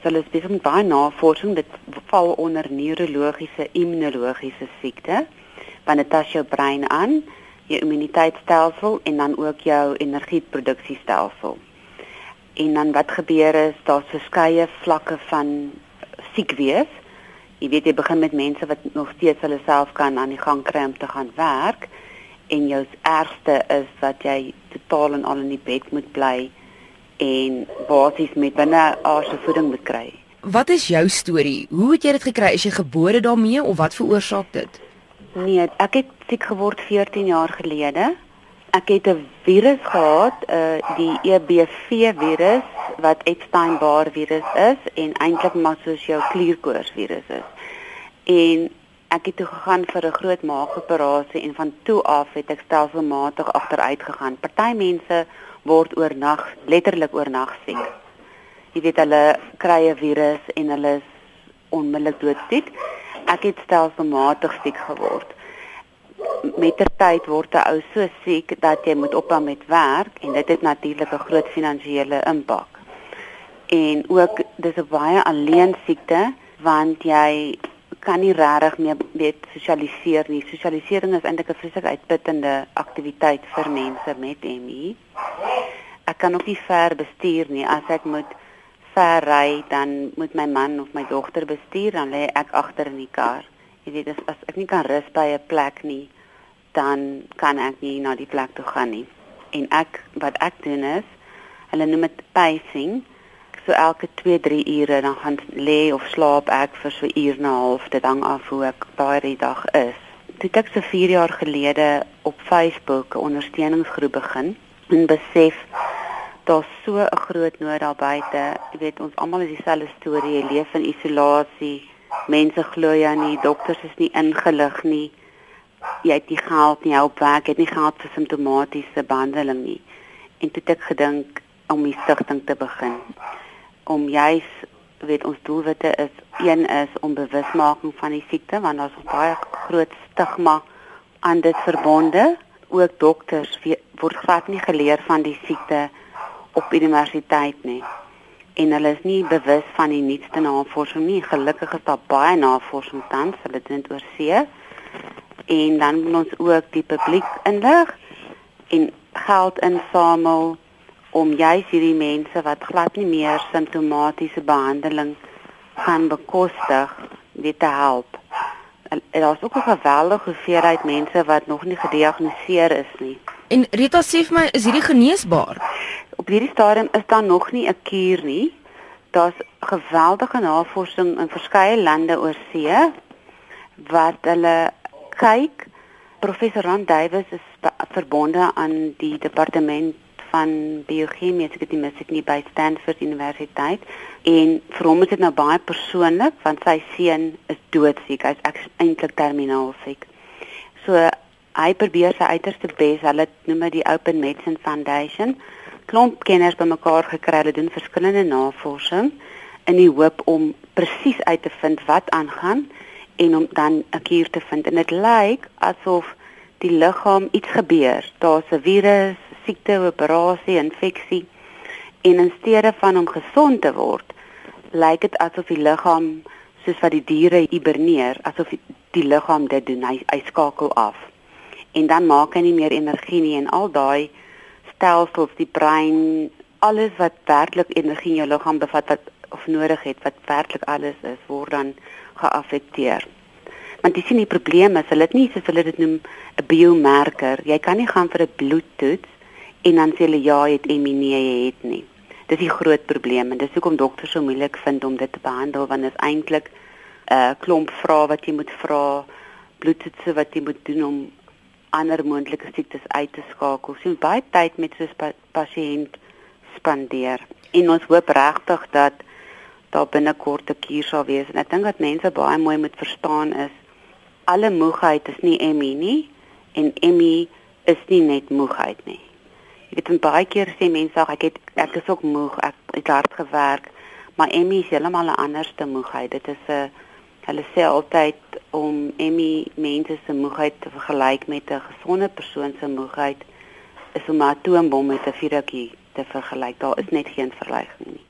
So hulle is besig met baie navorsing dit val onder neurologiese immunologiese siekte want dit tas jou brein aan, jou immuniteitstelsel en dan ook jou energieproduksiestelsel. En dan wat gebeur is daar's verskeie vlakke van siek wees. Jy weet jy begin met mense wat nog steeds hulle self kan aan die gang kry om te gaan werk en jou ergste is dat jy totaal en al in die bed moet bly en basies met binne aardse voeding moet kry. Wat is jou storie? Hoe het jy dit gekry? Is jy gebore daarmee of wat veroorsaak dit? Nee, ek het siek geword 14 jaar gelede. Ek het 'n virus gehad, uh die EBV virus wat Epstein-Barr virus is en eintlik maar soos jou klierkoors virus is. En ek het toe gegaan vir 'n groot maagoperasie en van toe af het ek stelselmatig agteruit gegaan. Party mense word oornag letterlik oornag siek. Jy weet hulle kry 'n virus en hulle is onmiddellik doodsiek. Ek het stelselmatig siek geword. Met ter tyd word 'n ou so siek dat jy moet ophou met werk en dit het natuurlik 'n groot finansiële impak. En ook dis 'n baie alleen siekte want jy kan nie regtig meer weet sosialiseer nie. Sosialisering is eintlik 'n vreeslik uitputtende aktiwiteit vir mense met ME ek kan ook nie ver bestuur nie. As ek moet ver ry, dan moet my man of my dogter bestuur, dan lê ek agter in die kar. Jy weet, as, as ek nie kan rus by 'n plek nie, dan kan ek nie na die plek toe gaan nie. En ek wat ek doen is, hulle noem dit pacing. So elke 2-3 ure dan gaan lê of slaap ek vir so 'n uur en 'n half, dit hang af hoe ek daai dag is. Toe ek so 4 jaar gelede op Facebook 'n ondersteuningsgroep begin en besef daar's so 'n groot nood daar buite. Jy weet ons almal het dieselfde storie, jy leef in isolasie. Mense glo jou nie, dokters is nie ingelig nie. Jy het nie geld nie, jou werk het nie geld vir simptomatiese behandeling nie. En toe het ek gedink om die stigting te begin. Om juis weet ons doelwitte is een is om bewusmaking van die siekte want daar's baie groot stigma aan dit verbonde. Ook dokters word glad nie geleer van die siekte op universiteit nie. En hulle is nie bewus van die nuutste navorsing nie. Gelukkig is daar baie navorsing tans, hulle doen dit oor see. En dan moet ons ook die publiek inlig en geld insamel om juis hierdie mense wat glad nie meer simptomatiese behandeling kan bekostig, dit te help. En daar's ook 'n geweldige hoeveelheid mense wat nog nie gediagnoseer is nie. En Rita sê vir my, is hierdie geneesbaar? Op hierdie stadium is daar nog nie 'n kuur nie. Daar's geweldige navorsing in verskeie lande oor see wat hulle kyk. Professor Rand Davies is verbonde aan die departement van biochemie ek die mis ek nie by Stanford Universiteit en vir hom is dit nou baie persoonlik want sy seun is doodsiek hy's eintlik terminaal siek so hy probeer sy uiterste bes hulle noem dit die Open Medicine Foundation klomp kenners bymekaar gekry. Hulle doen verskillende navorsing in die hoop om presies uit te vind wat aangaan en om dan 'n kuur te vind. En dit lyk asof die liggaam iets gebeur. Daar's 'n virus, siekte, operasie, infeksie en in steede van om gesond te word, lyk dit asof die liggaam soos wat die diere hiberneer, asof die liggaam dit doen. Hy, hy skakel af. En dan maak hy nie meer energie nie en al daai stelsels, die brein, alles wat werklik energie in jou liggaam bevat wat of nodig het, wat werklik alles is, word dan geaffekteer. Want jy sien die probleem is, hulle het nie soos hulle dit noem 'n biomarker. Jy kan nie gaan vir 'n bloedtoets en dan sê hulle ja, jy het ME nee, jy het nie. Dis die groot probleem en dis hoekom dokters so moeilik vind om dit te behandel want dit is eintlik 'n uh, klomp vrae wat jy moet vra, bloedtoetse wat jy moet doen om ander moontlike siektes uit te skakel. Sien baie tyd met so 'n pa pasiënt spandeer. En ons hoop regtig dat daar binnekort 'n kuur sal wees. En ek dink dat mense baie mooi moet verstaan is alle moegheid is nie ME nie en ME is nie net moegheid nie. Jy weet baie keer sê mense ek het ek is ook moeg, ek het hard gewerk, maar ME is heeltemal 'n anderste moegheid. Dit is 'n Hulle sê altyd om ME mense se moegheid te vergelyk met 'n gesonde persoon se moegheid is om 'n atoombom met 'n vuurtjie te vergelyk. Daar is net geen vergelyking nie.